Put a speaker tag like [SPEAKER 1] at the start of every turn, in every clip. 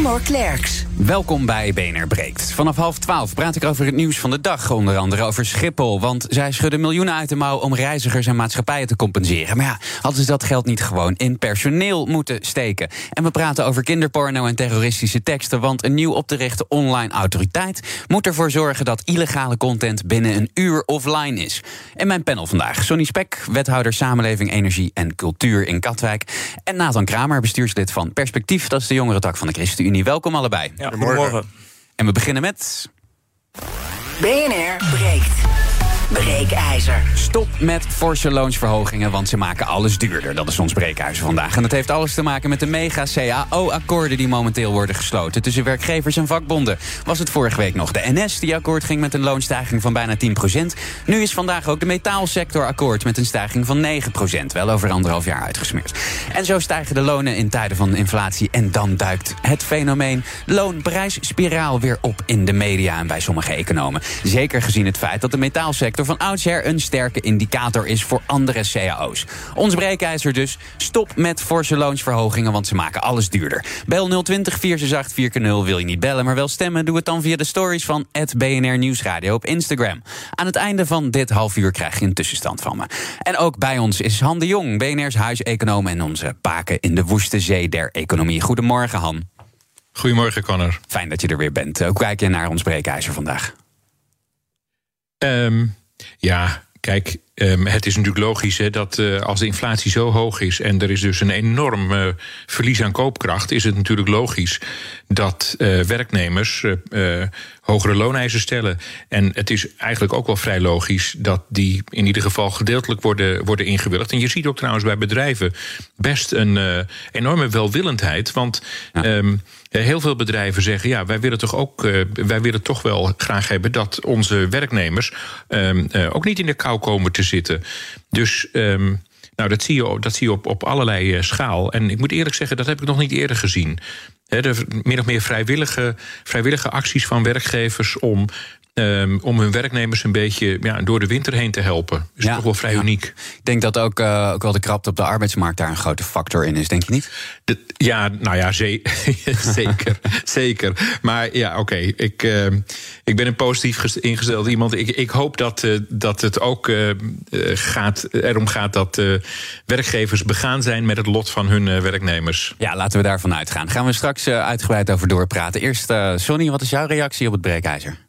[SPEAKER 1] Klerks.
[SPEAKER 2] Welkom bij BNR Breekt. Vanaf half twaalf praat ik over het nieuws van de dag. Onder andere over Schiphol. Want zij schudden miljoenen uit de mouw om reizigers en maatschappijen te compenseren. Maar ja, hadden ze dat geld niet gewoon in personeel moeten steken? En we praten over kinderporno en terroristische teksten. Want een nieuw op te richten online autoriteit moet ervoor zorgen dat illegale content binnen een uur offline is. En mijn panel vandaag: Sonny Spek, wethouder Samenleving, Energie en Cultuur in Katwijk. En Nathan Kramer, bestuurslid van Perspectief. Dat is de jongere tak van de ChristenUnie. Welkom allebei.
[SPEAKER 3] Ja, goedemorgen.
[SPEAKER 2] En we beginnen met.
[SPEAKER 1] BNR breekt. Breekijzer.
[SPEAKER 2] Stop met forse loonsverhogingen, want ze maken alles duurder. Dat is ons breekijzer vandaag. En dat heeft alles te maken met de mega-CAO-akkoorden die momenteel worden gesloten tussen werkgevers en vakbonden. Was het vorige week nog de NS die akkoord ging met een loonstijging van bijna 10%. Nu is vandaag ook de metaalsector akkoord met een stijging van 9%. Wel over anderhalf jaar uitgesmeerd. En zo stijgen de lonen in tijden van inflatie. En dan duikt het fenomeen loonprijsspiraal weer op in de media en bij sommige economen. Zeker gezien het feit dat de metaalsector van oudsher een sterke indicator is voor andere cao's. Ons breekijzer dus, stop met forse loonsverhogingen, want ze maken alles duurder. Bel 020 468 4 wil je niet bellen, maar wel stemmen? Doe het dan via de stories van het BNR Nieuwsradio op Instagram. Aan het einde van dit half uur krijg je een tussenstand van me. En ook bij ons is Han de Jong, BNR's huiseconoom en onze paken in de woeste zee der economie. Goedemorgen, Han.
[SPEAKER 3] Goedemorgen, Connor.
[SPEAKER 2] Fijn dat je er weer bent. Hoe kijk je naar ons breekijzer vandaag?
[SPEAKER 3] Um, ja, kijk, um, het is natuurlijk logisch hè, dat uh, als de inflatie zo hoog is en er is dus een enorm uh, verlies aan koopkracht, is het natuurlijk logisch dat uh, werknemers hogere looneisen stellen. En het is eigenlijk ook wel vrij logisch dat die in ieder geval gedeeltelijk worden, worden ingewilligd. En je ziet ook trouwens bij bedrijven best een enorme welwillendheid. Want. Ja. Um, Heel veel bedrijven zeggen: ja, wij willen toch ook, uh, wij willen toch wel graag hebben dat onze werknemers um, uh, ook niet in de kou komen te zitten. Dus. Um, nou, dat zie je, dat zie je op, op allerlei schaal. En ik moet eerlijk zeggen, dat heb ik nog niet eerder gezien. De min of meer vrijwillige, vrijwillige acties van werkgevers om Um, om hun werknemers een beetje ja, door de winter heen te helpen. Is ja, toch wel vrij
[SPEAKER 2] ja.
[SPEAKER 3] uniek.
[SPEAKER 2] Ik denk dat ook, uh, ook wel de krapte op de arbeidsmarkt daar een grote factor in is, denk je niet?
[SPEAKER 3] De, ja, nou ja, ze zeker. zeker. Maar ja, oké. Okay. Ik, uh, ik ben een positief ingesteld iemand. Ik, ik hoop dat, uh, dat het ook gaat, erom gaat dat werkgevers begaan zijn met het lot van hun werknemers.
[SPEAKER 2] Ja, laten we daarvan uitgaan. Gaan we straks uitgebreid over doorpraten. Eerst, Sonny, wat is jouw reactie op het breekijzer?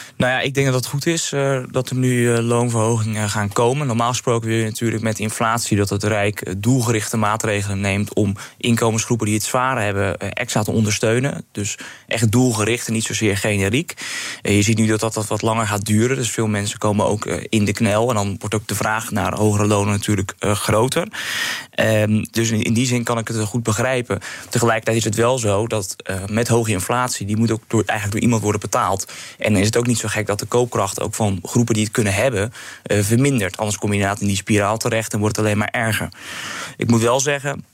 [SPEAKER 4] Nou ja, ik denk dat het goed is uh, dat er nu uh, loonverhogingen gaan komen. Normaal gesproken wil je natuurlijk met inflatie dat het Rijk doelgerichte maatregelen neemt om inkomensgroepen die het zwaar hebben extra te ondersteunen. Dus echt doelgericht en niet zozeer generiek. je ziet nu dat, dat dat wat langer gaat duren. Dus veel mensen komen ook in de knel. En dan wordt ook de vraag naar hogere lonen natuurlijk groter. Ehm, dus in, die zin kan ik het goed begrijpen. Tegelijkertijd is het wel zo dat met hoge inflatie, die moet ook door, eigenlijk door iemand worden betaald. En is het ook niet zo gek dat de koopkracht ook van groepen die het kunnen hebben uh, vermindert. Anders kom je inderdaad in die spiraal terecht en wordt het alleen maar erger. Ik moet wel zeggen.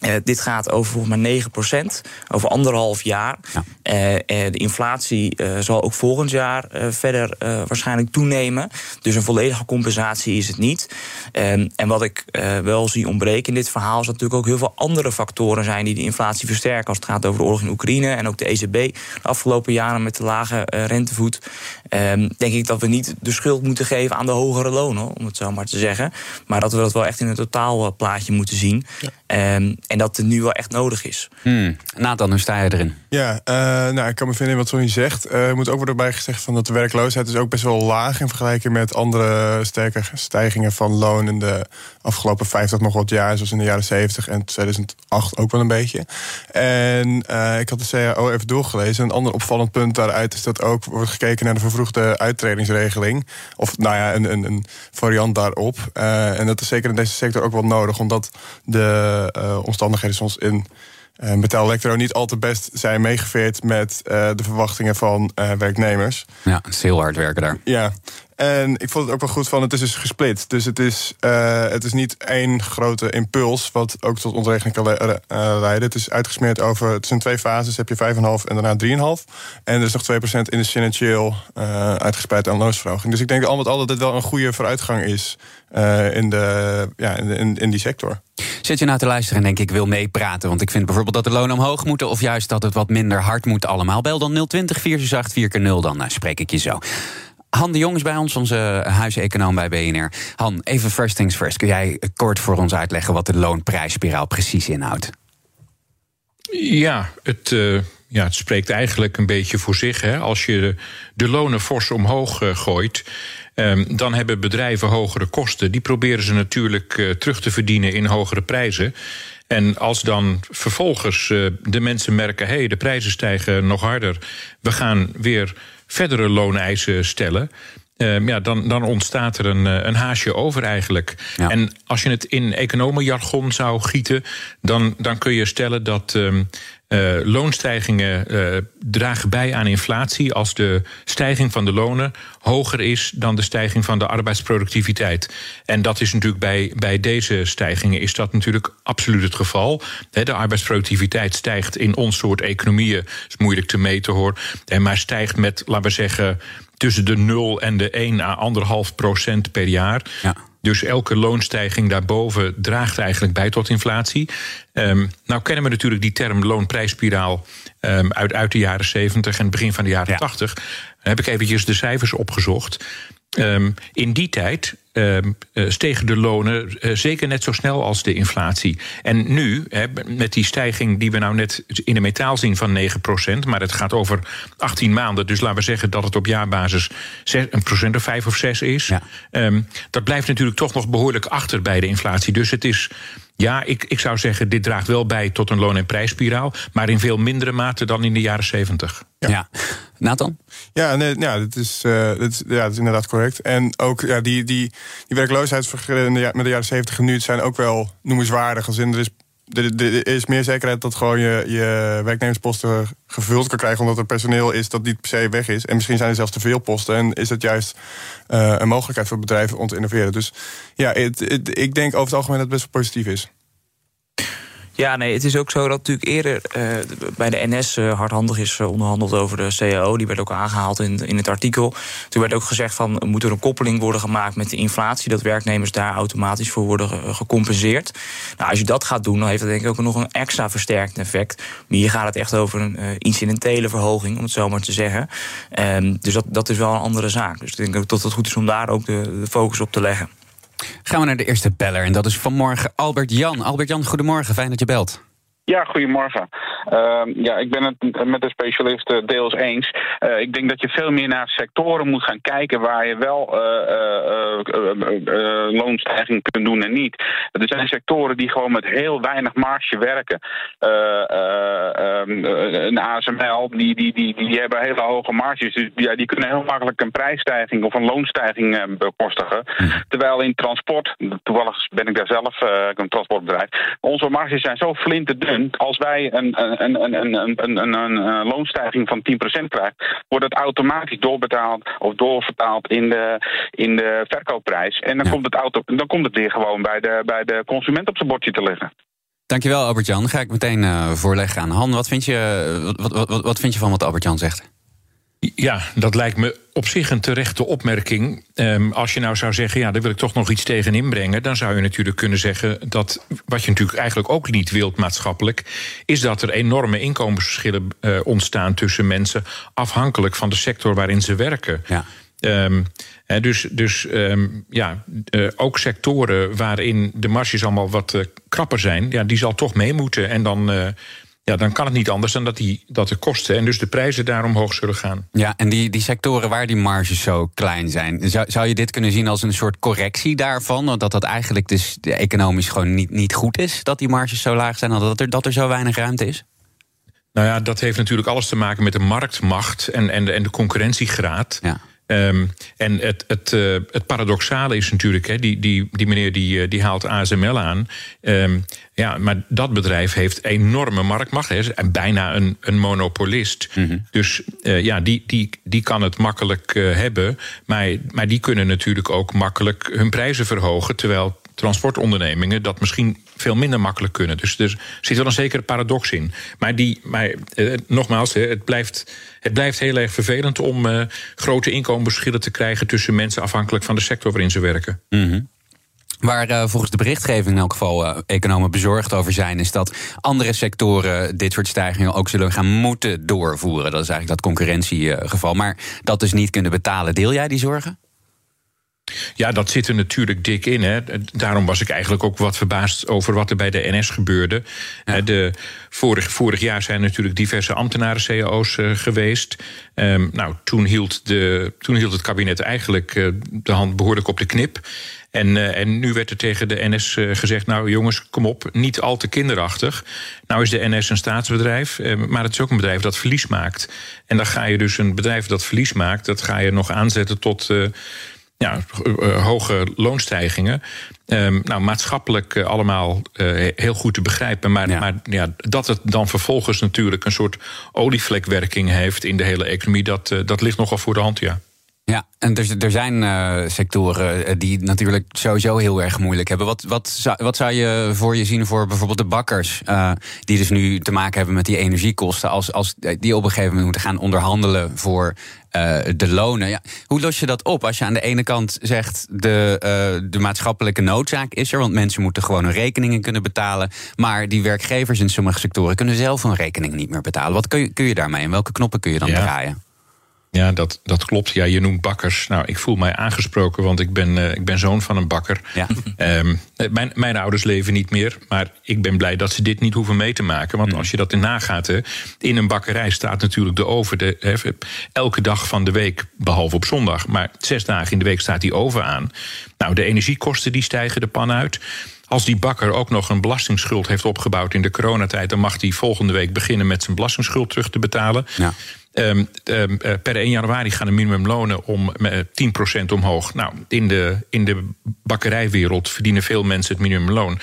[SPEAKER 4] Uh, dit gaat over volgens mij 9%, over anderhalf jaar. Ja. Uh, uh, de inflatie zal ook volgend jaar verder waarschijnlijk toenemen. Dus een volledige compensatie is het niet. Ehm, en wat ik wel zie ontbreken in dit verhaal... is dat natuurlijk ook heel veel andere factoren zijn... die de inflatie versterken. Als het gaat over de oorlog in Oekraïne en ook de ECB... de afgelopen jaren met de lage rentevoet... Ehm, denk ik dat we niet de schuld moeten geven aan de hogere lonen... om het zo maar te zeggen. Maar dat we dat wel echt in een totaalplaatje moeten zien. Ja. Um, en dat het nu wel echt nodig is.
[SPEAKER 2] Hmm. Nathan, hoe sta je erin?
[SPEAKER 5] Ja, uh, nou, ik kan me vinden in wat Sonny zegt. Uh, er moet ook worden bij gezegd van dat de werkloosheid is ook best wel laag... in vergelijking met andere sterke stijgingen van loon... in de afgelopen 50 nog wat jaar, zoals in de jaren 70 en 2008 ook wel een beetje. En uh, ik had de CAO even doorgelezen. Een ander opvallend punt daaruit is dat ook wordt gekeken naar de vervroegde uittredingsregeling. Of nou ja, een, een, een variant daarop. en dat is zeker in deze sector ook wel nodig, omdat de omstandigheden soms in uh, Betel Electro niet al te best zijn meegeveerd met uh, de verwachtingen van uh, werknemers.
[SPEAKER 2] Ja, het is heel hard werken daar.
[SPEAKER 5] Ja, en ik vond het ook wel goed van, het is dus gesplit. Dus het is, uh, het is niet één grote impuls, wat ook tot ontregeling kan le uh, leiden. Het is uitgesmeerd over, het zijn twee fases, heb je 5,5 en daarna 3,5. En er is nog 2% in de financieel uh, uitgespreid aan loonsverhoging. Dus ik denk al met al dat dit wel een goede vooruitgang is in, de, ja, in, in die sector.
[SPEAKER 2] Zit je nou te luisteren en denk ik wil meepraten? Want ik vind bijvoorbeeld dat de lonen omhoog moeten... of juist dat het wat minder hard moet allemaal. Bel dan 020 468 4 keer 0 dan spreek ik je zo. Han de Jong is bij ons, onze huiseconoom bij BNR. Han, even first things first. Kun jij kort voor ons uitleggen wat de loonprijsspiraal precies inhoudt?
[SPEAKER 3] Ja, het, uh, ja, het spreekt eigenlijk een beetje voor zich. Hè. Als je de, lonen fors omhoog uh, gooit, um, dan hebben bedrijven hogere kosten. Die proberen ze natuurlijk uh, terug te verdienen in hogere prijzen. En als dan vervolgens de mensen merken: hé, hey, de prijzen stijgen nog harder, we gaan weer verdere looneisen stellen. Uh, ja, dan, dan ontstaat er een, een haasje over eigenlijk. Ja. En als je het in economenjargon zou gieten, dan, dan kun je stellen dat. Uh, uh, loonstijgingen uh, dragen bij aan inflatie als de stijging van de lonen hoger is dan de stijging van de arbeidsproductiviteit. En dat is natuurlijk bij, bij deze stijgingen is dat natuurlijk absoluut het geval. de arbeidsproductiviteit stijgt in ons soort economieën, is moeilijk te meten hoor, maar stijgt met, laten we zeggen, tussen de 0 en de 1 à 1,5 procent per jaar. Ja. Dus elke loonstijging daarboven draagt eigenlijk bij tot inflatie. Um, nou kennen we natuurlijk die term loonprijsspiraal um, uit, uit de jaren 70 en het begin van de jaren ja. 80. Dan heb ik eventjes de cijfers opgezocht. Um, in die tijd stegen de lonen uh, zeker net zo snel als de inflatie. En nu, met die stijging die we nou net in de metaal zien van 9%, maar het gaat over 18 maanden, dus laten we zeggen dat het op jaarbasis 6, een procent of 5 of 6 is. Ja. Um, dat blijft natuurlijk toch nog behoorlijk achter bij de inflatie. Dus het is. Ja, ik, ik zou zeggen, dit draagt wel bij tot een loon- en prijsspiraal, maar in veel mindere mate dan in de jaren 70.
[SPEAKER 2] Ja. ja. Nathan?
[SPEAKER 5] Ja, nee, ja, dat is, uh, dat is, ja, dat is inderdaad correct. En ook ja, die, die, die werkloosheidsverschillen met de jaren 70 en nu zijn ook wel noemenswaardig. Als in, er is er is meer zekerheid dat gewoon je, je werknemersposten gevuld kan krijgen. omdat er personeel is dat niet per se weg is. En misschien zijn er zelfs te veel posten. En is het juist uh, een mogelijkheid voor bedrijven om te innoveren. Dus ja, het, ik denk over het algemeen dat het best wel positief is.
[SPEAKER 4] Ja, nee, het is ook zo dat natuurlijk eerder uh, bij de NS uh, hardhandig is uh, onderhandeld over de CAO. Die werd ook aangehaald in, in het artikel. Toen werd ook gezegd van moet er een koppeling worden gemaakt met de inflatie. Dat werknemers daar automatisch voor worden gecompenseerd. Nou, als je dat gaat doen, dan heeft dat denk ik ook nog een extra versterkend effect. Maar hier gaat het echt over een incidentele verhoging, om het zo maar te zeggen. Um, dus dat, dat is wel een andere zaak. Dus ik denk ook dat het goed is om daar ook de, de focus op te leggen.
[SPEAKER 2] Gaan we naar de eerste beller en dat is vanmorgen Albert Jan. Albert Jan, goedemorgen, fijn dat je belt.
[SPEAKER 6] Ja, goedemorgen. Uh, ja, ik ben het met de specialist deels eens. Uh, ik denk dat je veel meer naar sectoren moet gaan kijken waar je wel loonstijging kunt doen en niet. Er zijn sectoren die gewoon met heel weinig marge werken. Um, een ASML, die, die, die, die hebben hele hoge marges. Dus ja, die kunnen heel makkelijk een prijsstijging of een loonstijging bekostigen. Terwijl in transport, toevallig ben ik daar zelf, een transportbedrijf, onze marges zijn zo flinterdun als wij een, een, een, een, een, een, een loonstijging van 10% krijgen, wordt het automatisch doorbetaald of doorvertaald in de, in de verkoopprijs. En dan, ja. komt het auto, dan komt het weer gewoon bij de, bij de consument op zijn bordje te liggen.
[SPEAKER 2] Dankjewel, Albert-Jan. Ga ik meteen uh, voorleggen aan Han. Wat vind, je, wat, wat, wat vind je van wat Albert-Jan zegt?
[SPEAKER 3] Ja, dat lijkt me op zich een terechte opmerking. Um, als je nou zou zeggen, ja, daar wil ik toch nog iets tegen inbrengen, dan zou je natuurlijk kunnen zeggen dat wat je natuurlijk eigenlijk ook niet wilt maatschappelijk, is dat er enorme inkomensverschillen uh, ontstaan tussen mensen, afhankelijk van de sector waarin ze werken. Ja. Um, he, dus dus um, ja, uh, ook sectoren waarin de marges allemaal wat uh, krapper zijn, ja, die zal toch mee moeten. En dan. Uh, ja, dan kan het niet anders dan dat, die, dat de kosten en dus de prijzen daarom hoog zullen gaan.
[SPEAKER 2] Ja, en die, die sectoren waar die marges zo klein zijn, zou, zou je dit kunnen zien als een soort correctie daarvan? Dat dat eigenlijk dus economisch gewoon niet, niet goed is, dat die marges zo laag zijn, dat er, dat er zo weinig ruimte is?
[SPEAKER 3] Nou ja, dat heeft natuurlijk alles te maken met de marktmacht en, en, de, en de concurrentiegraad. Ja. Ehm, en het, het, uh, het paradoxale is natuurlijk, hè, die, die, die meneer die, die haalt ASML aan. Um, ja, maar dat bedrijf heeft enorme marktmacht. Hij is bijna een, een monopolist. Mhm. Dus uh, ja, die, die, die kan het makkelijk uh, hebben. Maar, maar die kunnen natuurlijk ook makkelijk hun prijzen verhogen. Terwijl transportondernemingen dat misschien veel minder makkelijk kunnen. Dus er zit wel een zekere paradox in. Maar, die, maar uh, nogmaals, het blijft, het blijft heel erg vervelend om uh, grote inkomensverschillen te krijgen tussen mensen afhankelijk van de sector waarin ze werken.
[SPEAKER 2] Mm Waar uh, volgens de berichtgeving in elk geval uh, economen bezorgd over zijn, is dat andere sectoren dit soort stijgingen ook zullen gaan moeten doorvoeren. Dat is eigenlijk dat concurrentiegeval. Maar dat dus niet kunnen betalen. Deel jij die zorgen?
[SPEAKER 3] Ja, dat zit er natuurlijk dik in. Hè. Daarom was ik eigenlijk ook wat verbaasd over wat er bij de NS gebeurde. Ja. De, vorig, vorig jaar zijn natuurlijk diverse ambtenaren cao's uh, geweest. Um, nou, toen hield, de, toen hield het kabinet eigenlijk uh, de hand behoorlijk op de knip. En, uh, en nu werd er tegen de NS gezegd: Nou, jongens, kom op, niet al te kinderachtig. Nou is de NS een staatsbedrijf, uh, maar het is ook een bedrijf dat verlies maakt. En dan ga je dus een bedrijf dat verlies maakt, dat ga je nog aanzetten tot ja, hoge loonstijgingen. Um, nou, maatschappelijk uh, allemaal uh, heel goed te begrijpen. Maar, ja. maar ja, dat het dan vervolgens natuurlijk een soort olievlekwerking heeft in de hele economie, dat, uh, dat ligt nogal voor de hand, ja.
[SPEAKER 2] Ja, en er, er zijn uh, sectoren die natuurlijk sowieso heel erg moeilijk hebben. Wat, wat, zou, wat zou je voor je zien voor bijvoorbeeld de bakkers, uh, die dus nu te maken hebben met die energiekosten, als, als die op een gegeven moment moeten gaan onderhandelen voor uh, de lonen. Ja, hoe los je dat op als je aan de ene kant zegt de, de maatschappelijke noodzaak is er, want mensen moeten gewoon hun rekeningen kunnen betalen, maar die werkgevers in sommige sectoren kunnen zelf hun rekening niet meer betalen. Wat kun je, kun je daarmee en welke knoppen kun je dan ja. draaien?
[SPEAKER 3] Ja, dat, dat klopt. Ja, je noemt bakkers. Nou, ik voel mij aangesproken, want ik ben, uh, ik ben zoon van een bakker. Ja. Um, mijn, mijn ouders leven niet meer, maar ik ben blij dat ze dit niet hoeven mee te maken. Want mm. als je dat in nagaat, hè, in een bakkerij staat natuurlijk de oven de, elke dag van de week, behalve op zondag. Maar zes dagen in de week staat die oven aan. Nou, de energiekosten die stijgen de pan uit. Als die bakker ook nog een belastingsschuld heeft opgebouwd in de coronatijd, dan mag hij volgende week beginnen met zijn belastingsschuld terug te betalen. Ja. Um, um, per 1 januari gaan de minimumlonen om uh, 10% omhoog. Nou, in de, in de bakkerijwereld verdienen veel mensen het minimumloon.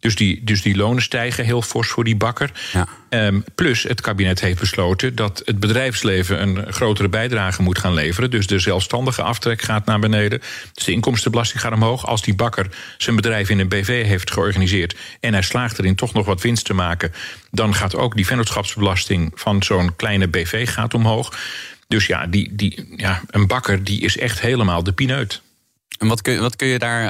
[SPEAKER 3] Dus die, dus die lonen stijgen heel fors voor die bakker. Ja. Um, plus het kabinet heeft besloten dat het bedrijfsleven een grotere bijdrage moet gaan leveren. Dus de zelfstandige aftrek gaat naar beneden. Dus de inkomstenbelasting gaat omhoog. Als die bakker zijn bedrijf in een BV heeft georganiseerd en hij slaagt erin toch nog wat winst te maken, dan gaat ook die vennootschapsbelasting van zo'n kleine BV gaat omhoog. Dus ja, die, die, ja, een bakker die is echt helemaal de pineut.
[SPEAKER 2] En wat kun, wat kun, je, daar,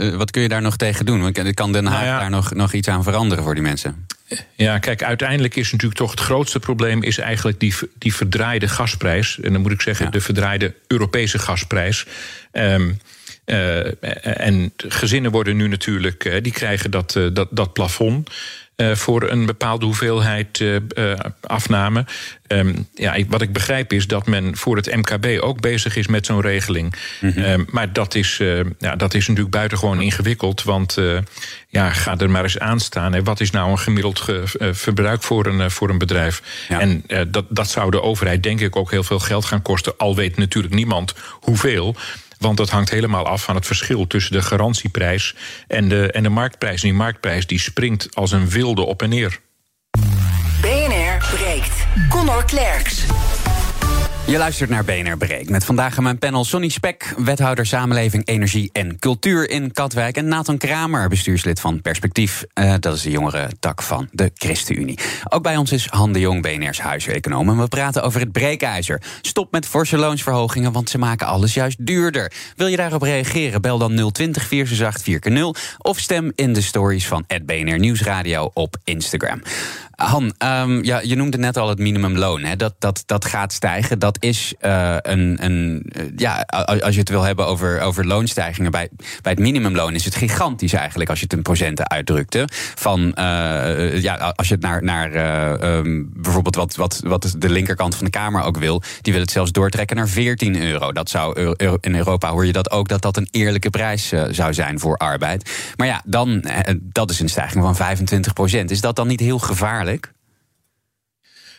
[SPEAKER 2] uh, wat kun je daar nog tegen doen? Kan Den Haag nou ja. daar nog, nog iets aan veranderen voor die mensen?
[SPEAKER 3] Ja, kijk, uiteindelijk is natuurlijk toch het grootste probleem... is eigenlijk die, die verdraaide gasprijs. En dan moet ik zeggen, ja. de verdraaide Europese gasprijs. Um, uh, en gezinnen worden nu natuurlijk, die krijgen dat, dat, dat plafond. Uh, voor een bepaalde hoeveelheid uh, uh, afname. Um, ja, wat ik begrijp is dat men voor het MKB ook bezig is met zo'n regeling. Mm -hmm. um, maar dat is, ja, dat is natuurlijk buitengewoon ingewikkeld. Want ja, ga er maar eens aan staan. Hè. Wat is nou een gemiddeld ge, verbruik voor een, voor een bedrijf? Ja. En dat, dat zou de overheid denk ik ook heel veel geld gaan kosten. Al weet natuurlijk niemand hoeveel. Want dat hangt helemaal af van het verschil tussen de garantieprijs en de, en de marktprijs. Die marktprijs die springt als een wilde op en neer.
[SPEAKER 1] BNR breekt. Conor Klerks.
[SPEAKER 2] Je luistert naar BNR Breek. Met vandaag aan mijn panel Sonny Spek, wethouder Samenleving, Energie en Cultuur in Katwijk. En Nathan Kramer, bestuurslid van Perspectief. Uh, dat is de jongere tak van de ChristenUnie. Ook bij ons is Han de Jong, BNR's huiseconoom. En we praten over het breekijzer. Stop met forse loonsverhogingen, want ze maken alles juist duurder. Wil je daarop reageren? Bel dan 020 468 4 of stem in de stories van BNR Nieuwsradio op Instagram. Han, um, ja, je noemde net al het minimumloon. Hè? Dat, dat, dat gaat stijgen. Dat is uh, een. een ja, als je het wil hebben over, over loonstijgingen. Bij, bij het minimumloon is het gigantisch eigenlijk. Als je het in procenten uitdrukte. Van, uh, ja, als je het naar, naar um, bijvoorbeeld wat, wat, wat de linkerkant van de Kamer ook wil. Die wil het zelfs doortrekken naar 14 euro. Dat zou in Europa hoor je dat ook. Dat dat een eerlijke prijs zou zijn voor arbeid. Maar ja, dan, dat is een stijging van 25 procent. Is dat dan niet heel gevaarlijk?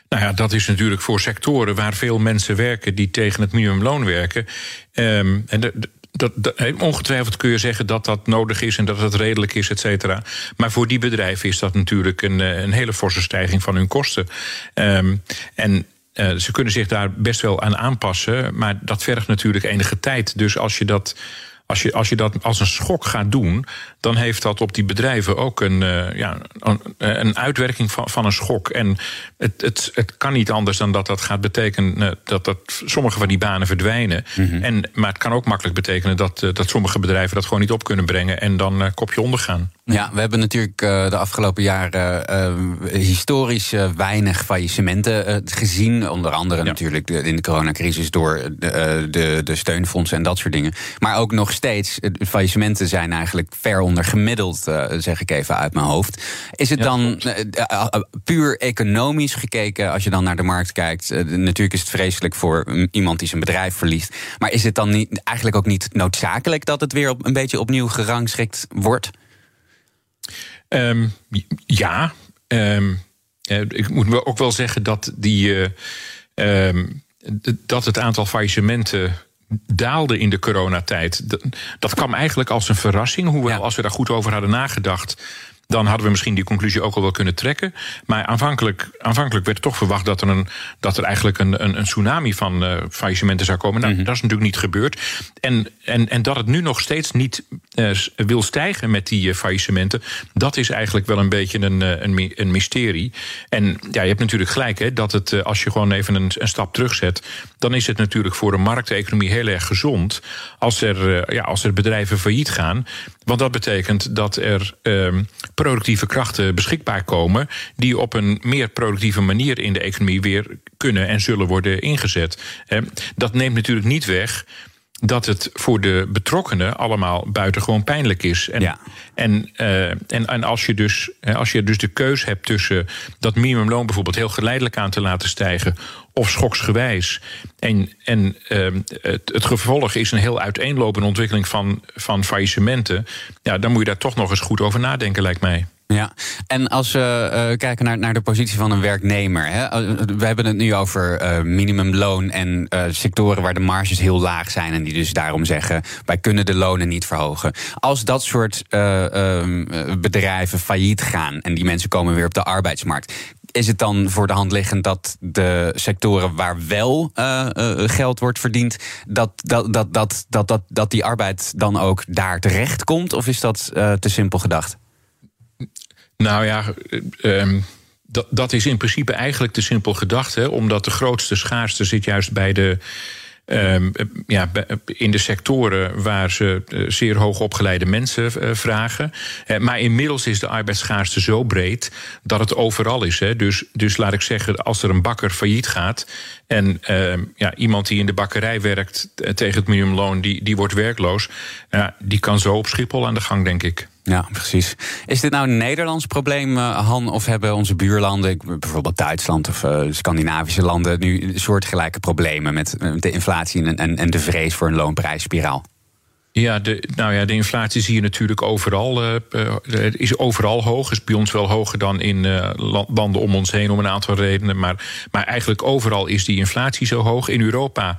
[SPEAKER 3] Nou ja, dat is natuurlijk voor sectoren waar veel mensen werken die tegen het minimumloon werken. Um, en dat, ongetwijfeld kun je zeggen dat dat nodig is en dat het redelijk is, et cetera. Maar voor die bedrijven is dat natuurlijk een, eh, een hele forse stijging van hun kosten. Um, en uh, ze kunnen zich daar best wel aan aanpassen, maar dat vergt natuurlijk enige tijd. Dus als je dat als je, als je dat als een schok gaat doen, dan heeft dat op die bedrijven ook een, uh, ja, een, een, uitwerking van, van een schok. En het, het, het kan niet anders dan dat dat gaat betekenen uh, dat, dat sommige van die banen verdwijnen. Mm -hmm. en, maar het kan ook makkelijk betekenen dat, dat sommige bedrijven dat gewoon niet op kunnen brengen en dan kopje ondergaan.
[SPEAKER 2] Ja, we hebben natuurlijk de afgelopen jaren historisch weinig faillissementen gezien. Onder andere ja. natuurlijk in de coronacrisis door de, de, de steunfondsen en dat soort dingen. Maar ook nog steeds, faillissementen zijn eigenlijk ver onder gemiddeld, zeg ik even uit mijn hoofd. Is het ja, dan puur economisch gekeken, als je dan naar de markt kijkt? natuurlijk is het vreselijk voor iemand die zijn bedrijf verliest. Maar is het dan niet, eigenlijk ook niet noodzakelijk dat het weer op, een beetje opnieuw gerangschikt wordt?
[SPEAKER 3] Um, ja, um, ik moet ook wel zeggen dat die. Um, dat het aantal faillissementen daalde in de coronatijd. Dat, dat kwam eigenlijk als een verrassing. Hoewel, ja. als we daar goed over hadden nagedacht dan hadden we misschien die conclusie ook al wel kunnen trekken. Maar aanvankelijk, aanvankelijk werd toch verwacht dat er, een, dat er eigenlijk een, een, een tsunami van uh, faillissementen zou komen. Nou, mm -hmm. dat is natuurlijk niet gebeurd. En, en, en dat het nu nog steeds niet uh, wil stijgen met die uh, faillissementen, dat is eigenlijk wel een beetje een, een, een mysterie. En ja, je hebt natuurlijk gelijk, hè, dat het, als je gewoon even een, een stap terugzet, dan is het natuurlijk voor de markteconomie heel erg gezond als er, ja, als er bedrijven failliet gaan. Want dat betekent dat er uh, productieve krachten beschikbaar komen. die op een meer productieve manier in de economie weer kunnen en zullen worden ingezet. Dat neemt natuurlijk niet weg dat het voor de betrokkenen allemaal buitengewoon pijnlijk is. En,
[SPEAKER 2] ja.
[SPEAKER 3] en, uh, en, en als, je dus, als je dus de keus hebt tussen dat minimumloon bijvoorbeeld heel geleidelijk aan te laten stijgen of schoksgewijs. En, en uh, het, het, gevolg is een heel uiteenlopende ontwikkeling van, van faillissementen. Ja, dan moet je daar toch nog eens goed over nadenken, lijkt mij.
[SPEAKER 2] Ja, en als we uh, kijken naar, naar de positie van een werknemer. Hè, we hebben het nu over uh, minimumloon en sectoren waar de marges heel laag zijn. En die dus daarom zeggen: wij kunnen de lonen niet verhogen. Als dat soort bedrijven failliet gaan en die mensen komen weer op de arbeidsmarkt. Is het dan voor de hand liggend dat de sectoren waar wel geld wordt verdiend, dat, dat, dat, dat, dat, dat, dat die arbeid dan ook daar terecht komt? Of is dat te simpel gedacht?
[SPEAKER 3] Nou ja, um, dat, dat is in principe eigenlijk te simpel gedacht. Hè, omdat de grootste schaarste zit juist bij de. Um, ja, in de sectoren waar ze zeer hoog opgeleide mensen uh, vragen. Maar inmiddels is de arbeidsschaarste zo breed dat het overal is. Hè. Dus, dus laat ik zeggen, als er een bakker failliet gaat. en uh, ja, iemand die in de bakkerij werkt tegen het minimumloon, die, die wordt werkloos. die kan zo op Schiphol aan de gang, denk ik.
[SPEAKER 2] Ja, precies. Is dit nou een Nederlands probleem, Han? Of hebben onze buurlanden, bijvoorbeeld Duitsland of uh, Scandinavische landen, nu soortgelijke problemen met de inflatie en, en, de vrees voor een loonprijsspiraal?
[SPEAKER 3] Ja, de, nou ja, de inflatie zie je natuurlijk overal. Uh, is overal hoog. Is bij ons wel hoger dan in landen om ons heen om een aantal redenen. Maar, maar eigenlijk overal is die inflatie zo hoog. In Europa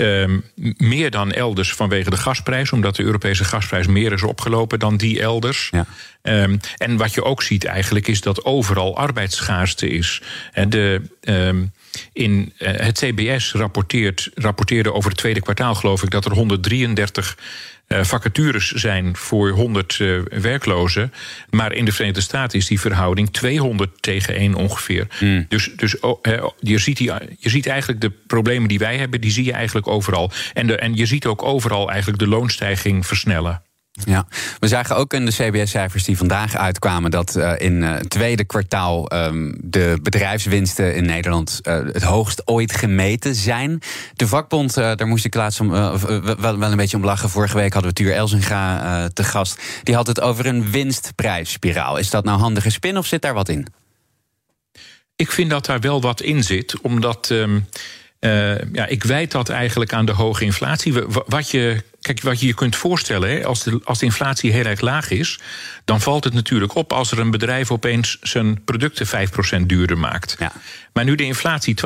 [SPEAKER 3] Um, meer dan elders vanwege de gasprijs, omdat de Europese gasprijs meer is opgelopen dan die elders.
[SPEAKER 2] Ja.
[SPEAKER 3] Um, en wat je ook ziet eigenlijk is dat overal arbeidsschaarste is. En de, um, in uh, het CBS rapporteert, rapporteerde over het tweede kwartaal, geloof ik, dat er 133 uh, vacatures zijn voor 100 uh, werklozen. Maar in de Verenigde Staten is die verhouding 200 tegen 1 ongeveer. Mm. Dus, dus uh, je, ziet die, je ziet eigenlijk de problemen die wij hebben, die zie je eigenlijk overal. En, de, en je ziet ook overal eigenlijk de loonstijging versnellen.
[SPEAKER 2] Ja, we zagen ook in de CBS-cijfers die vandaag uitkwamen dat uh, in het uh, tweede kwartaal um, de bedrijfswinsten in Nederland uh, het hoogst ooit gemeten zijn. De vakbond, daar moest ik laatst om, wel, een beetje om lachen. Vorige week hadden we Tuur Elzinga te gast. Die had het over een winstprijsspiraal. Is dat nou handige spin of zit daar wat in?
[SPEAKER 3] Ik vind dat daar wel wat in zit, omdat. Um Uh, ja, ik wijd dat eigenlijk aan de hoge inflatie. Wat je, kijk, wat je je kunt voorstellen, hè, als, de, als de inflatie heel erg laag is, dan valt het natuurlijk op als er een bedrijf opeens zijn producten 5% duurder maakt. Ja. Maar nu de inflatie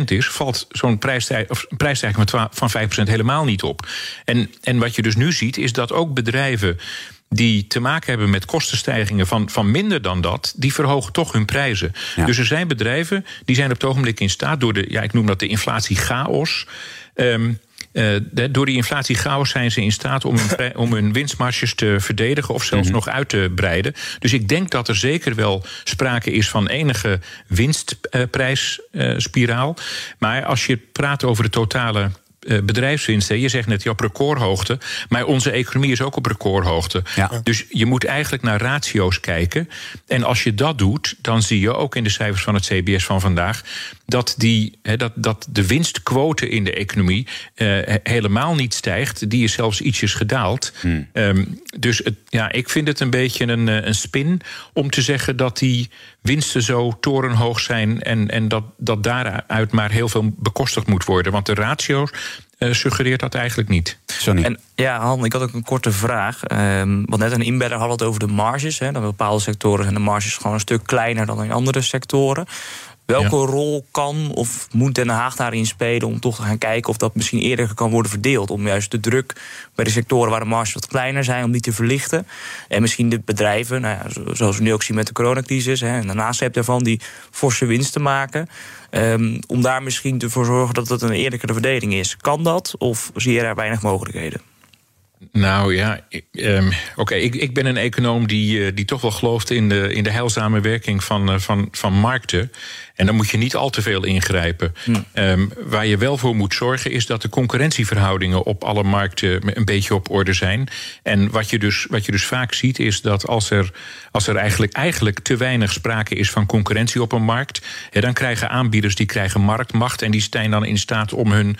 [SPEAKER 3] 12% is, valt zo'n prijsstijging van 5% helemaal niet op. En, en wat je dus nu ziet, is dat ook bedrijven die te maken hebben met kostenstijgingen van, van minder dan dat, die verhogen toch hun prijzen. Dus er zijn bedrijven die zijn op het ogenblik in staat door de, ja, ik noem dat de inflatiechaos. Um, uh, door die inflatiechaos zijn ze in staat om hun, om hun winstmarges te verdedigen of zelfs mhm. nog uit te breiden. Dus ik denk dat er zeker wel sprake is van enige winstprijsspiraal. Uh, maar als je praat over de totale eh, bedrijfswinsten. Je zegt net, ja, op recordhoogte. Maar onze economie is ook op recordhoogte. Dus je moet eigenlijk naar ratio's kijken. En als je dat doet, dan zie je ook in de cijfers van het CBS van vandaag dat, die, dat, dat de winstquote in de economie uh, helemaal niet stijgt. Die is zelfs ietsjes gedaald. Hmm. Um, dus het, ja, ik vind het een beetje een, eh, een spin om te zeggen dat die winsten zo torenhoog zijn en, en dat, dat daaruit maar heel veel bekostigd moet worden. Want de ratio's uh, suggereert dat eigenlijk niet.
[SPEAKER 4] Sonny. En ja, Han, ik had ook een korte vraag. Um, want net een inbedder had het over de marges. Hè. Dan bepaalde sectoren zijn de marges gewoon een stuk kleiner dan in andere sectoren. Welke rol kan of moet Den Haag daarin spelen om toch te gaan kijken of dat misschien eerder kan worden verdeeld? Om juist de druk bij de sectoren waar de marges wat kleiner zijn, om die te verlichten. En misschien de bedrijven, nou ja, zoals we nu ook zien met de coronacrisis, hè, en daarnaast heb daarvan die forse winst te maken. Um, om daar misschien ervoor te zorgen dat het een eerlijkere verdeling is. Kan dat of zie je daar weinig mogelijkheden?
[SPEAKER 3] Nou ja, um, oké, ik, ik ben een econoom die, uh, die toch wel gelooft in de, in de heilzame werking van, uh, van, van markten. En dan moet je niet al te veel ingrijpen. Hm. Um, waar je wel voor moet zorgen is dat de concurrentieverhoudingen op alle markten een beetje op orde zijn. En wat je dus, wat je dus vaak ziet is dat als er, als er eigenlijk, eigenlijk te weinig sprake is van concurrentie op een markt, dan krijgen aanbieders die krijgen marktmacht en die zijn dan in staat om hun,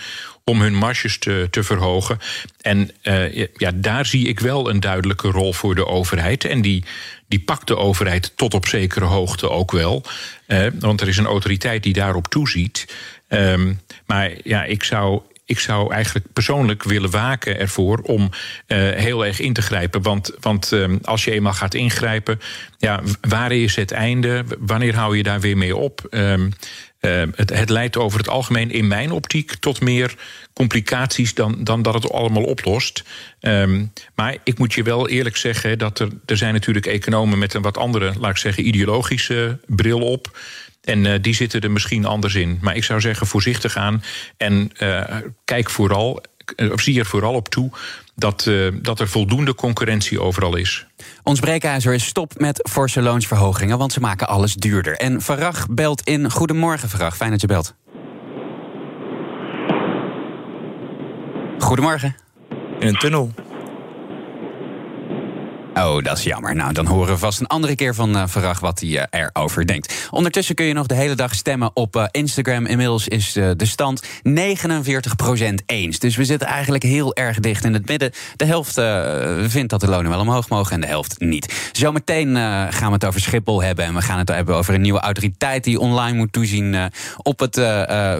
[SPEAKER 3] om hun marges te, te verhogen. En uh, ja, daar zie ik wel een duidelijke rol voor de overheid. En die, die pakt de overheid tot op zekere hoogte ook wel. Uh, want er is een autoriteit die daarop toeziet. Um, maar ja, ik zou, ik zou eigenlijk persoonlijk willen waken ervoor om uh, heel erg in te grijpen. Want, want um, als je eenmaal gaat ingrijpen, ja, waar is het einde? Wanneer hou je daar weer mee op? Um, uh, het, het, leidt over het algemeen in mijn optiek tot meer complicaties dan, dan dat het allemaal oplost. Um, maar ik moet je wel eerlijk zeggen dat er, er zijn natuurlijk economen met een wat andere, laat ik zeggen, ideologische bril op. En uh, die zitten er misschien anders in. Maar ik zou zeggen, voorzichtig aan. En uh, kijk vooral, of zie er vooral op toe dat, uh, dat er voldoende concurrentie overal is.
[SPEAKER 2] Ons breekijzer is stop met forse loonsverhogingen, want ze maken alles duurder. En Verrag belt in. Goedemorgen, Verrag. Fijn dat je belt. Goedemorgen.
[SPEAKER 4] In een tunnel.
[SPEAKER 2] Oh, dat is jammer. Nou, dan horen we vast een andere keer van uh, wat hij uh, erover denkt. Ondertussen kun je nog de hele dag stemmen op uh, Instagram. Inmiddels is de stand 49% eens. Dus we zitten eigenlijk heel erg dicht in het midden. De helft vindt dat de lonen wel omhoog mogen en de helft niet. Zometeen gaan we het over Schiphol hebben. En we gaan het hebben over een nieuwe autoriteit die online moet toezien op het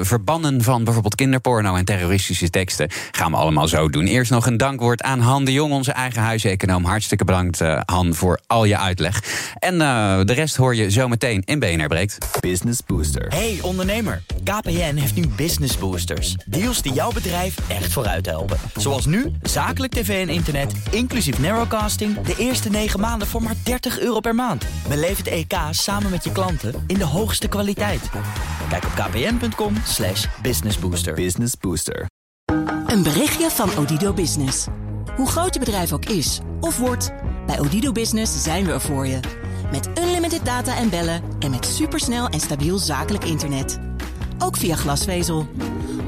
[SPEAKER 2] verbannen van bijvoorbeeld kinderporno en terroristische teksten. Gaan we allemaal zo doen. Eerst nog een dankwoord aan Han de Jong, onze eigen huiseconoom. Hartstikke bedankt bedankt, uh, Han, voor al je uitleg. En uh, de rest hoor je zometeen in BNR Breekt.
[SPEAKER 7] Business Booster. Hey ondernemer, KPN heeft nu Business Boosters. Deals die jouw bedrijf echt vooruit helpen. Zoals nu, zakelijk tv en internet, inclusief narrowcasting... de eerste 9 maanden voor maar 30 euro per maand. Beleef het EK samen met je klanten in de hoogste kwaliteit. Kijk op kpn.com slash businessbooster.
[SPEAKER 1] Business Booster. Een berichtje van Odido Business. Hoe groot je bedrijf ook is of wordt... Bij Odido Business zijn we er voor je. Met unlimited data en bellen en met supersnel en stabiel zakelijk internet. Ook via glasvezel.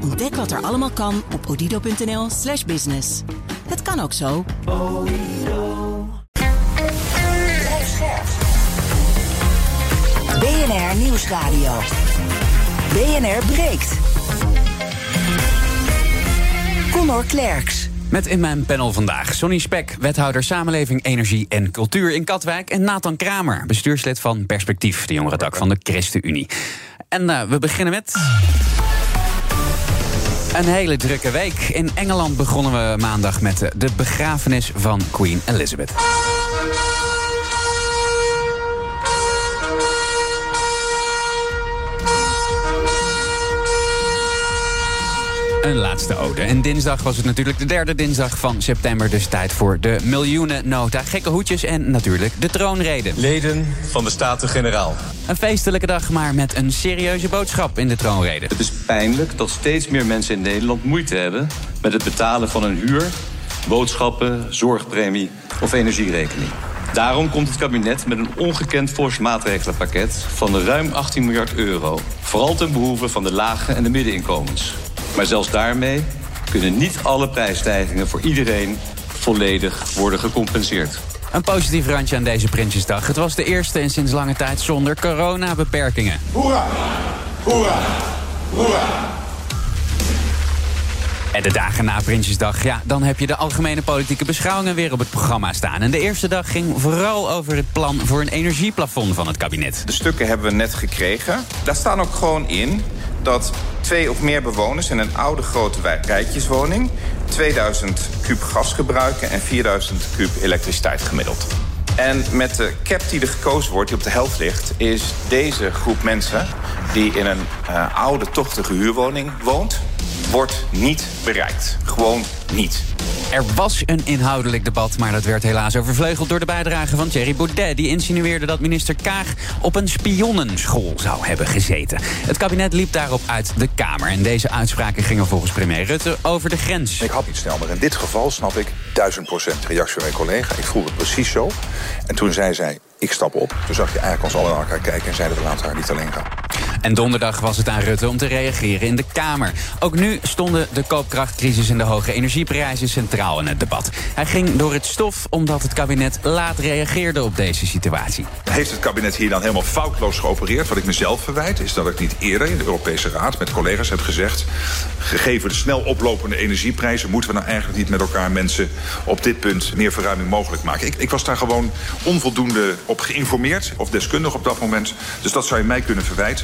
[SPEAKER 1] Ontdek wat er allemaal kan op odido.nl slash business. Het kan ook zo. BNR Nieuwsradio. BNR breekt. Conor Klerks.
[SPEAKER 2] Met in mijn panel vandaag Sonny Spek, wethouder Samenleving, Energie en Cultuur in Katwijk. En Nathan Kramer, bestuurslid van Perspectief, de jongerentak van de ChristenUnie. En uh, we beginnen met. Een hele drukke week. In Engeland begonnen we maandag met de begrafenis van Queen Elizabeth. Een laatste ode. En dinsdag was het natuurlijk de derde dinsdag van september. Dus tijd voor de miljoenennota, gekke hoedjes en natuurlijk de troonrede.
[SPEAKER 8] Leden van de Staten-Generaal.
[SPEAKER 2] Een feestelijke dag, maar met een serieuze boodschap in de troonrede.
[SPEAKER 8] Het is pijnlijk dat steeds meer mensen in Nederland moeite hebben... met het betalen van een huur, boodschappen, zorgpremie of energierekening. Daarom komt het kabinet met een ongekend fors maatregelenpakket van ruim 18 miljard euro. Vooral ten behoeve van de lage en de middeninkomens. Maar zelfs daarmee kunnen niet alle prijsstijgingen voor iedereen volledig worden gecompenseerd.
[SPEAKER 2] Een positief randje aan deze Prinsjesdag. Het was de eerste en sinds lange tijd zonder coronabeperkingen.
[SPEAKER 9] Hoera! Hoera! Hoera!
[SPEAKER 2] En de dagen na Prinsjesdag, ja, dan heb je de algemene politieke beschouwingen weer op het programma staan. En de eerste dag ging vooral over het plan voor een energieplafond van het kabinet.
[SPEAKER 10] De stukken hebben we net gekregen. Daar staan ook gewoon in dat twee of meer bewoners in een oude grote rijtjeswoning 2000 kub gas gebruiken en 4000 kub elektriciteit gemiddeld. En met de cap die er gekozen wordt, die op de helft ligt, is deze groep mensen die in een uh, oude, tochtige huurwoning woont, wordt niet bereikt. Gewoon niet.
[SPEAKER 2] Er was een inhoudelijk debat, maar dat werd helaas overvleugeld door de bijdrage van Thierry Baudet. Die insinueerde dat minister Kaag op een spionnenschool zou hebben gezeten. Het kabinet liep daarop uit de Kamer. En deze uitspraken gingen volgens premier Rutte over de grens.
[SPEAKER 11] Ik had niet snel, maar in dit geval snap ik duizend procent reactie van mijn collega. Ik voelde het precies zo. En toen zei zij, ik stap op. Toen zag je eigenlijk ons allen naar elkaar kijken en zeiden we laten haar niet alleen gaan.
[SPEAKER 2] En donderdag was het aan Rutte om te reageren in de Kamer. Ook nu stonden de koopkrachtcrisis en de hoge energieprijzen centraal in het debat. Hij ging door het stof omdat het kabinet laat reageerde op deze situatie.
[SPEAKER 11] Heeft het kabinet hier dan helemaal foutloos geopereerd? Wat ik mezelf verwijt is dat ik niet eerder in de Europese Raad met collega's heb gezegd... gegeven de snel oplopende energieprijzen... moeten we nou eigenlijk niet met elkaar mensen op dit punt meer verruiming mogelijk maken. Ik, ik was daar gewoon onvoldoende op geïnformeerd of deskundig op dat moment. Dus dat zou je mij kunnen verwijten.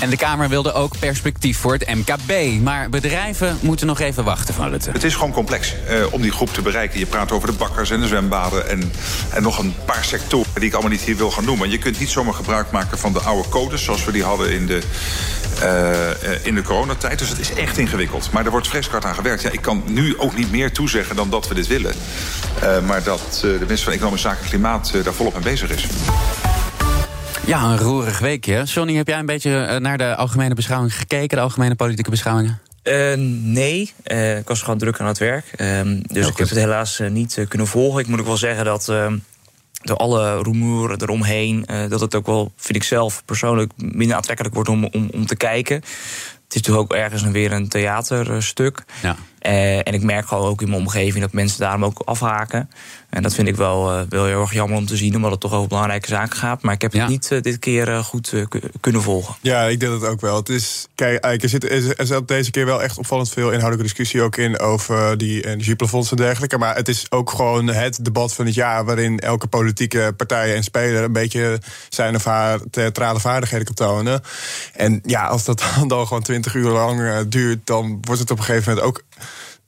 [SPEAKER 2] En de Kamer wilde ook perspectief voor het MKB. Maar bedrijven moeten nog even wachten van Rutte.
[SPEAKER 11] Het is gewoon complex eh, om die groep te bereiken. Je praat over de bakkers en de zwembaden... En, en nog een paar sectoren die ik allemaal niet hier wil gaan noemen. Je kunt niet zomaar gebruik maken van de oude codes... zoals we die hadden in de, uh, in de coronatijd. Dus het is echt ingewikkeld. Maar er wordt fris hard aan gewerkt. Ja, ik kan nu ook niet meer toezeggen dan dat we dit willen. Maar dat de minister van Economische Zaken en Klimaat daar volop mee bezig is.
[SPEAKER 2] Ja, een roerig weekje. Sonny, heb jij een beetje naar de algemene beschouwing gekeken, de algemene politieke beschouwingen?
[SPEAKER 4] Uh, nee, uh, ik was gewoon druk aan het werk. Uh, dus ik heb het helaas niet kunnen volgen. Ik moet ook wel zeggen dat ehm, door alle rumoer eromheen... dat het ook wel, vind ik zelf persoonlijk, minder aantrekkelijk wordt om, om, om te kijken. Het is natuurlijk ook ergens weer een theaterstuk. Ja. En ik merk gewoon ook in mijn omgeving dat mensen daarom ook afhaken. En dat vind ik wel, uh, wel heel erg jammer om te zien, omdat het toch over belangrijke zaken gaat. Maar ik heb het niet uh, dit keer uh, goed kunnen volgen.
[SPEAKER 5] Ja, ik denk dat ook wel. Het is, kijk, er zit, er zit deze keer wel echt opvallend veel inhoudelijke discussie ook in over die energieplafonds en dergelijke. Maar het is ook gewoon het debat van het jaar waarin elke politieke partij en speler een beetje zijn of haar theatrale vaardigheden kan tonen. En ja, als dat dan gewoon twintig uur lang duurt, dan wordt het op een gegeven moment ook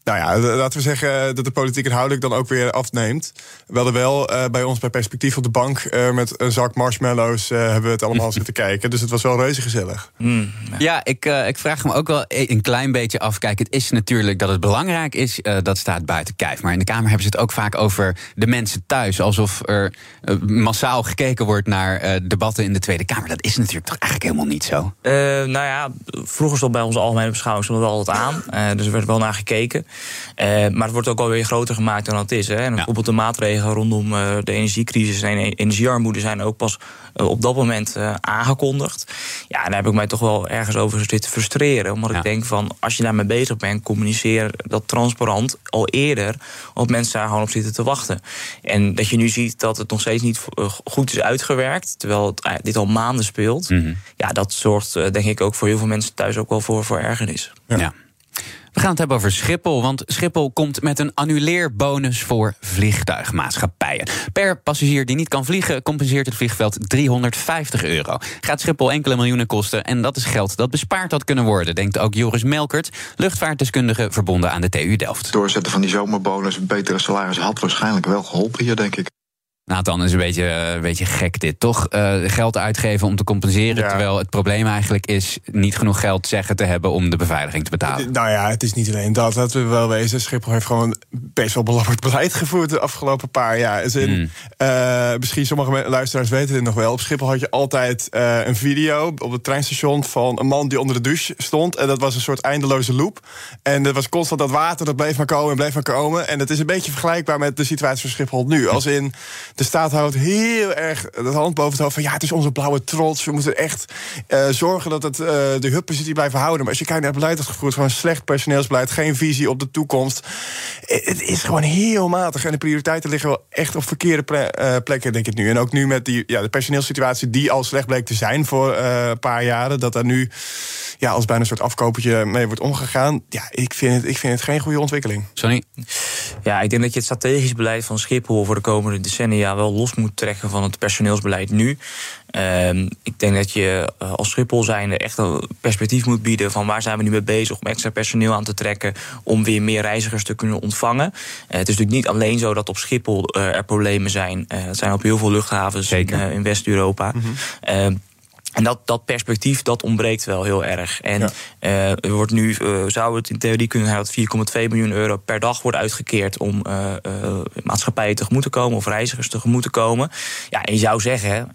[SPEAKER 5] nou ja, laten we zeggen dat de politiek inhoudelijk dan ook weer afneemt. We hadden wel uh, bij ons bij Perspectief op de bank uh, met een zak marshmallows uh, hebben we het allemaal zitten kijken. Dus het was wel reuze gezellig.
[SPEAKER 2] Mm, ja, ik, ik vraag me ook wel een klein beetje af. Kijk, het is natuurlijk dat het belangrijk is, dat staat buiten kijf. Maar in de Kamer hebben ze het ook vaak over de mensen thuis. Alsof er massaal gekeken wordt naar debatten in de Tweede Kamer. Dat is natuurlijk toch eigenlijk helemaal niet zo?
[SPEAKER 4] nou ja, vroeger stond bij onze algemene beschouwing wel altijd aan. dus er werd wel naar gekeken. Uh, maar het wordt ook alweer groter gemaakt dan het is. Hè. En bijvoorbeeld de maatregelen rondom uh, de energiecrisis en energiearmoede zijn ook pas uh, op dat moment aangekondigd. Ja, daar heb ik mij toch wel ergens over zitten frustreren. Omdat ja. ik denk van als je daarmee bezig bent, communiceer dat transparant al eerder. Omdat mensen daar gewoon op zitten te wachten. En dat je nu ziet dat het nog steeds niet goed is uitgewerkt. Terwijl het, dit al maanden speelt. Mm -hmm. Ja, dat zorgt denk ik ook voor heel veel mensen thuis ook wel voor, voor ergernis.
[SPEAKER 2] ja. ja. We gaan het hebben over Schiphol, want Schiphol komt met een annuleerbonus voor vliegtuigmaatschappijen. Per passagier die niet kan vliegen, compenseert het vliegveld 350 euro. Gaat Schiphol enkele miljoenen kosten en dat is geld dat bespaard had kunnen worden, denkt ook Joris Melkert, luchtvaartdeskundige verbonden aan de TU Delft.
[SPEAKER 12] Doorzetten van die zomerbonus, betere salaris had waarschijnlijk wel geholpen hier, denk ik.
[SPEAKER 2] Nathan is een beetje, eh, een beetje gek dit, toch? Uh, geld uitgeven om te compenseren, terwijl het probleem eigenlijk is niet genoeg geld zeggen te hebben om de beveiliging te betalen.
[SPEAKER 5] Nou ja, het is niet alleen dat. Dat we wel wezen. Schiphol heeft gewoon best wel belabberd beleid gevoerd de afgelopen paar jaar. Dus in, uh, misschien sommige luisteraars weten het nog wel. Op Schiphol had je altijd een video op het treinstation van een man die onder de douche stond. En dat was een soort eindeloze loop. En er was constant dat water, dat bleef maar komen en bleef maar komen. En het is een beetje vergelijkbaar met de situatie van Schiphol nu. Als in de staat houdt heel erg de hand boven het hoofd van ja, het is onze blauwe trots. We moeten echt uh, zorgen dat het uh, de hubpositie blijven houden. Maar als je kijkt naar het beleid dat gevoerd, gewoon slecht personeelsbeleid, geen visie op de toekomst. Het is gewoon heel matig. En de prioriteiten liggen wel echt op verkeerde ple plekken, denk ik nu. En ook nu met die, ja, de personeelssituatie die al slecht bleek te zijn voor een paar jaren, dat daar nu ja, als bijna een soort afkopertje mee wordt omgegaan. Ja, ik vind het, ik vind het geen goede ontwikkeling.
[SPEAKER 2] Sonny?
[SPEAKER 4] Ja, ik denk dat je het strategisch beleid van Schiphol voor de komende decennia wel los moet trekken van het personeelsbeleid nu. Uh, ik denk dat je uh, als Schiphol zijnde echt een perspectief moet bieden van waar zijn we nu mee bezig om extra personeel aan te trekken om weer meer reizigers te kunnen ontvangen. Uh, het is natuurlijk niet alleen zo dat op Schiphol uh, er problemen zijn. het zijn op heel veel luchthavens in, in West-Europa. Mm -hmm. En dat, dat perspectief dat ontbreekt wel heel erg. En ja. uh, er wordt nu, uh, zou het in theorie kunnen zijn dat 4,2 miljoen euro per dag wordt uitgekeerd om uh, maatschappijen tegemoet te komen of reizigers tegemoet te komen. Ja, en je zou zeggen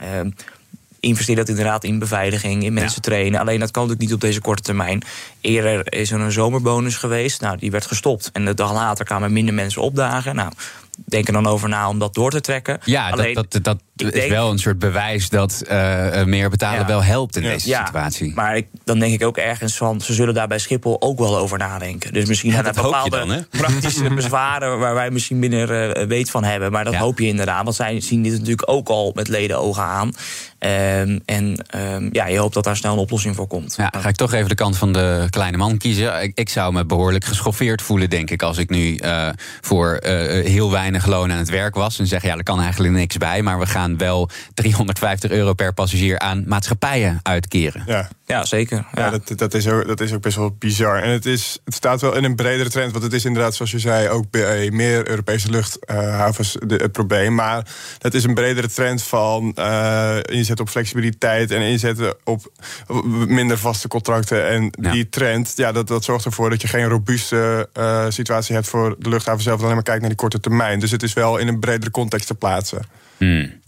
[SPEAKER 4] investeer dat inderdaad in beveiliging, in mensen ja. trainen. Alleen dat kan natuurlijk niet op deze korte termijn. Eerder is er een zomerbonus geweest. Nou, die werd gestopt. En de dag later kwamen minder mensen opdagen. Nou, denk er dan over na om dat door te trekken.
[SPEAKER 2] Ja, Alleen, dat, dat, dat is denk, wel een soort bewijs dat uh, meer betalen ja, wel helpt in
[SPEAKER 4] ja,
[SPEAKER 2] deze situatie.
[SPEAKER 4] Maar ik, dan denk ik ook ergens van, ze zullen daar bij Schiphol ook wel over nadenken. Dus misschien zijn er bepaalde
[SPEAKER 2] dan,
[SPEAKER 4] praktische bezwaren waar wij misschien minder uh, weet van hebben. Maar dat hoop je inderdaad, want zij zien dit natuurlijk ook al met leden ogen aan. Um, en um, ja, je hoopt dat daar snel een oplossing voor komt.
[SPEAKER 2] Ja, ga ik toch even de kant van de kleine man kiezen. Ik, ik zou me behoorlijk geschoffeerd voelen, denk ik, als ik nu uh, voor heel weinig loon aan het werk was. En zeg, ja, er kan eigenlijk niks bij, maar we gaan wel 350 euro per passagier aan maatschappijen uitkeren.
[SPEAKER 5] Ja,
[SPEAKER 4] ja zeker.
[SPEAKER 5] Ja, ja dat, dat, is ook, dat is ook best wel bizar. En het, is, het staat wel in een bredere trend, want het is inderdaad, zoals je zei, ook bij meer Europese luchthavens uh, het probleem. Maar dat is een bredere trend van uh, inzet op flexibiliteit en inzetten op minder vaste contracten. En ja. die trend, ja, dat, dat zorgt ervoor dat je geen robuuste uh, situatie hebt voor de luchthaven zelf, alleen maar kijkt naar die korte termijn. Dus het is wel in een bredere context te plaatsen.
[SPEAKER 2] Hmm.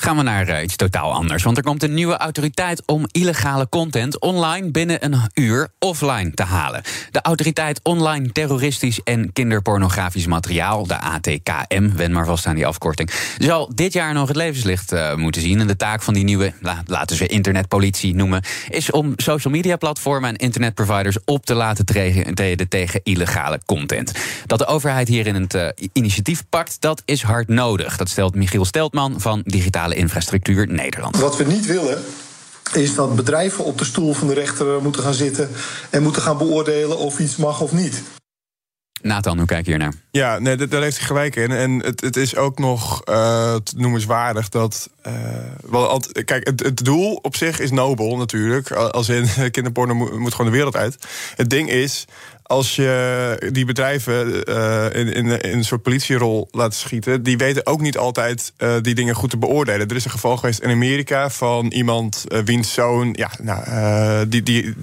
[SPEAKER 2] Gaan we naar uh, iets totaal anders. Want er komt een nieuwe autoriteit om illegale content online binnen een uur offline te halen. De autoriteit online terroristisch en kinderpornografisch materiaal, de ATKM, wen maar vast aan die afkorting, zal dit jaar nog het levenslicht uh, moeten zien. En de taak van die nieuwe, la, laten we internetpolitie noemen, is om social media platformen en internetproviders op te laten treden tegen illegale content. Dat de overheid hierin het uh, initiatief pakt, dat is hard nodig. Dat stelt Michiel Steltman van Digitale Infrastructuur Nederland.
[SPEAKER 13] Wat we niet willen is dat bedrijven op de stoel van de rechter moeten gaan zitten en moeten gaan beoordelen of iets mag of niet.
[SPEAKER 2] Nathan, hoe kijk je hier naar?
[SPEAKER 5] Ja, nee, daar heeft hij gelijk in. En het, het is ook nog uh, noemenswaardig dat. Uh, wel, kijk, het, het, doel op zich is nobel natuurlijk. Als in kinderporno moet, moet gewoon de wereld uit. Het ding is, als je die bedrijven uh, in, in, in, een soort politierol laat schieten, die weten ook niet altijd uh, die dingen goed te beoordelen. Er is een geval geweest in Amerika van iemand uh, wiens zoon, ja, nou, die, die,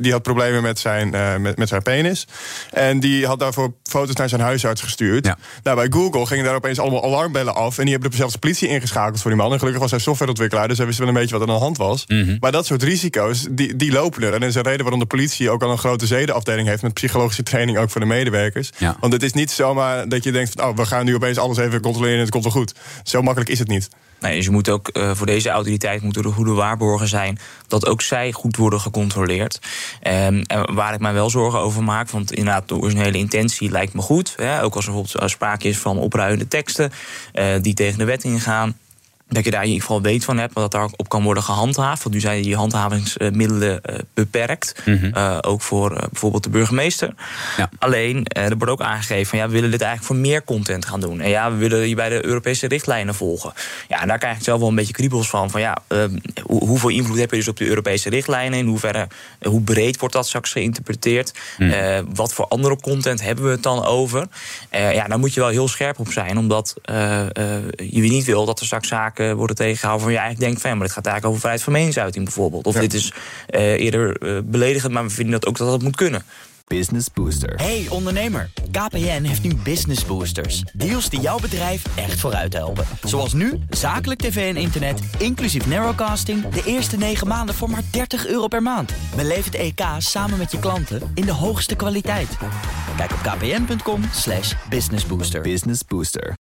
[SPEAKER 5] die had problemen met zijn, met, met zijn penis. En die had daarvoor foto's naar zijn huisarts gestuurd. Ja. Nou, bij Google gingen daar opeens allemaal alarmbellen af. En die hebben zelfs de politie ingeschakeld voor die man. En gelukkig was hij softwareontwikkelaar, dus hij wist wel een beetje wat er aan de hand was. Mm -hmm. Maar dat soort risico's, die, die lopen er. En dat is een reden waarom de politie ook al een grote zedenafdeling heeft met psychologische training ook voor de medewerkers. Ja. Want het is niet zomaar dat je denkt van, oh, we gaan nu opeens alles even controleren en het komt wel goed. Zo makkelijk is het niet.
[SPEAKER 4] Nee, dus je moet ook uh, voor deze autoriteit moeten er goede waarborgen zijn dat ook zij goed worden gecontroleerd. Um, en waar ik mij wel zorgen over maak, want inderdaad, de originele intentie lijkt me goed. Hè, ook als er bijvoorbeeld sprake is van opruiende teksten uh, die tegen de wet ingaan. Dat je daar in ieder geval weet van hebt, dat daar op kan worden gehandhaafd. Want nu zijn die handhavingsmiddelen uh, beperkt. Mm -hmm. ook voor uh, bijvoorbeeld de burgemeester. Ja. Alleen, er wordt ook aangegeven van ja, we willen dit eigenlijk voor meer content gaan doen. En ja, we willen je bij de Europese richtlijnen volgen. Ja, en daar krijg ik zelf wel een beetje kriebels van. Van ja, hoeveel invloed heb je dus op de Europese richtlijnen? In hoeverre, hoe breed wordt dat straks geïnterpreteerd? Mm. wat voor andere content hebben we het dan over? ja, daar moet je wel heel scherp op zijn, omdat je niet wil dat er straks zaken worden tegengehouden van je eigenlijk denkt van ja, maar dit gaat eigenlijk over vrijheid van meningsuiting bijvoorbeeld. Of dit is uh, eerder uh, beledigend, maar we vinden dat ook dat dat moet kunnen.
[SPEAKER 7] Business Booster. Hey ondernemer, KPN heeft nu Business Boosters. Deals die jouw bedrijf echt vooruit helpen. Zoals nu, zakelijk tv en internet, inclusief narrowcasting... de eerste 9 maanden voor maar 30 euro per maand. Beleef het EK samen met je klanten in de hoogste kwaliteit. Kijk op kpn.com slash businessbooster.
[SPEAKER 1] Business Booster.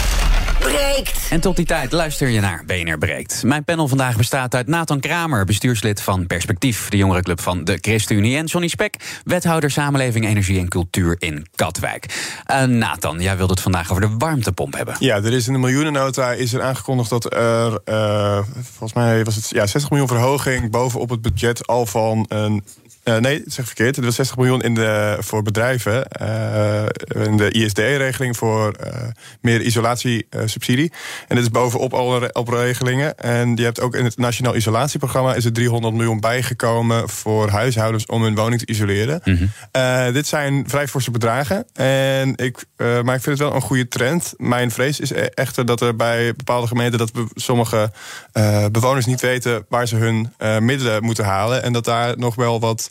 [SPEAKER 7] breekt. En tot die tijd luister je naar BNR breekt. Mijn panel vandaag bestaat uit Nathan Kramer, bestuurslid van Perspectief, de jongerenclub van de ChristenUnie, en Johnny Spek, wethouder Samenleving, Energie en Cultuur in Katwijk. Uh, Nathan, jij wilde het vandaag over de warmtepomp hebben.
[SPEAKER 5] Ja, er is in de miljoenennota is er aangekondigd dat er, uh, volgens mij was het ja, 60 miljoen verhoging bovenop het budget al van een uh, nee, dat zeg verkeerd. Er was 60 miljoen in de, voor bedrijven. Uh, in de ISD-regeling voor uh, meer isolatiesubsidie. en dit is bovenop alle op regelingen. En je hebt ook in het Nationaal Isolatieprogramma... is er 300 miljoen bijgekomen voor huishoudens om hun woning te isoleren. Mm -hmm. dit zijn vrij forse bedragen. En ik, maar ik vind het wel een goede trend. Mijn vrees is e-, echter dat er bij bepaalde gemeenten... dat sommige bewoners niet weten waar ze hun middelen moeten halen. En dat daar nog wel wat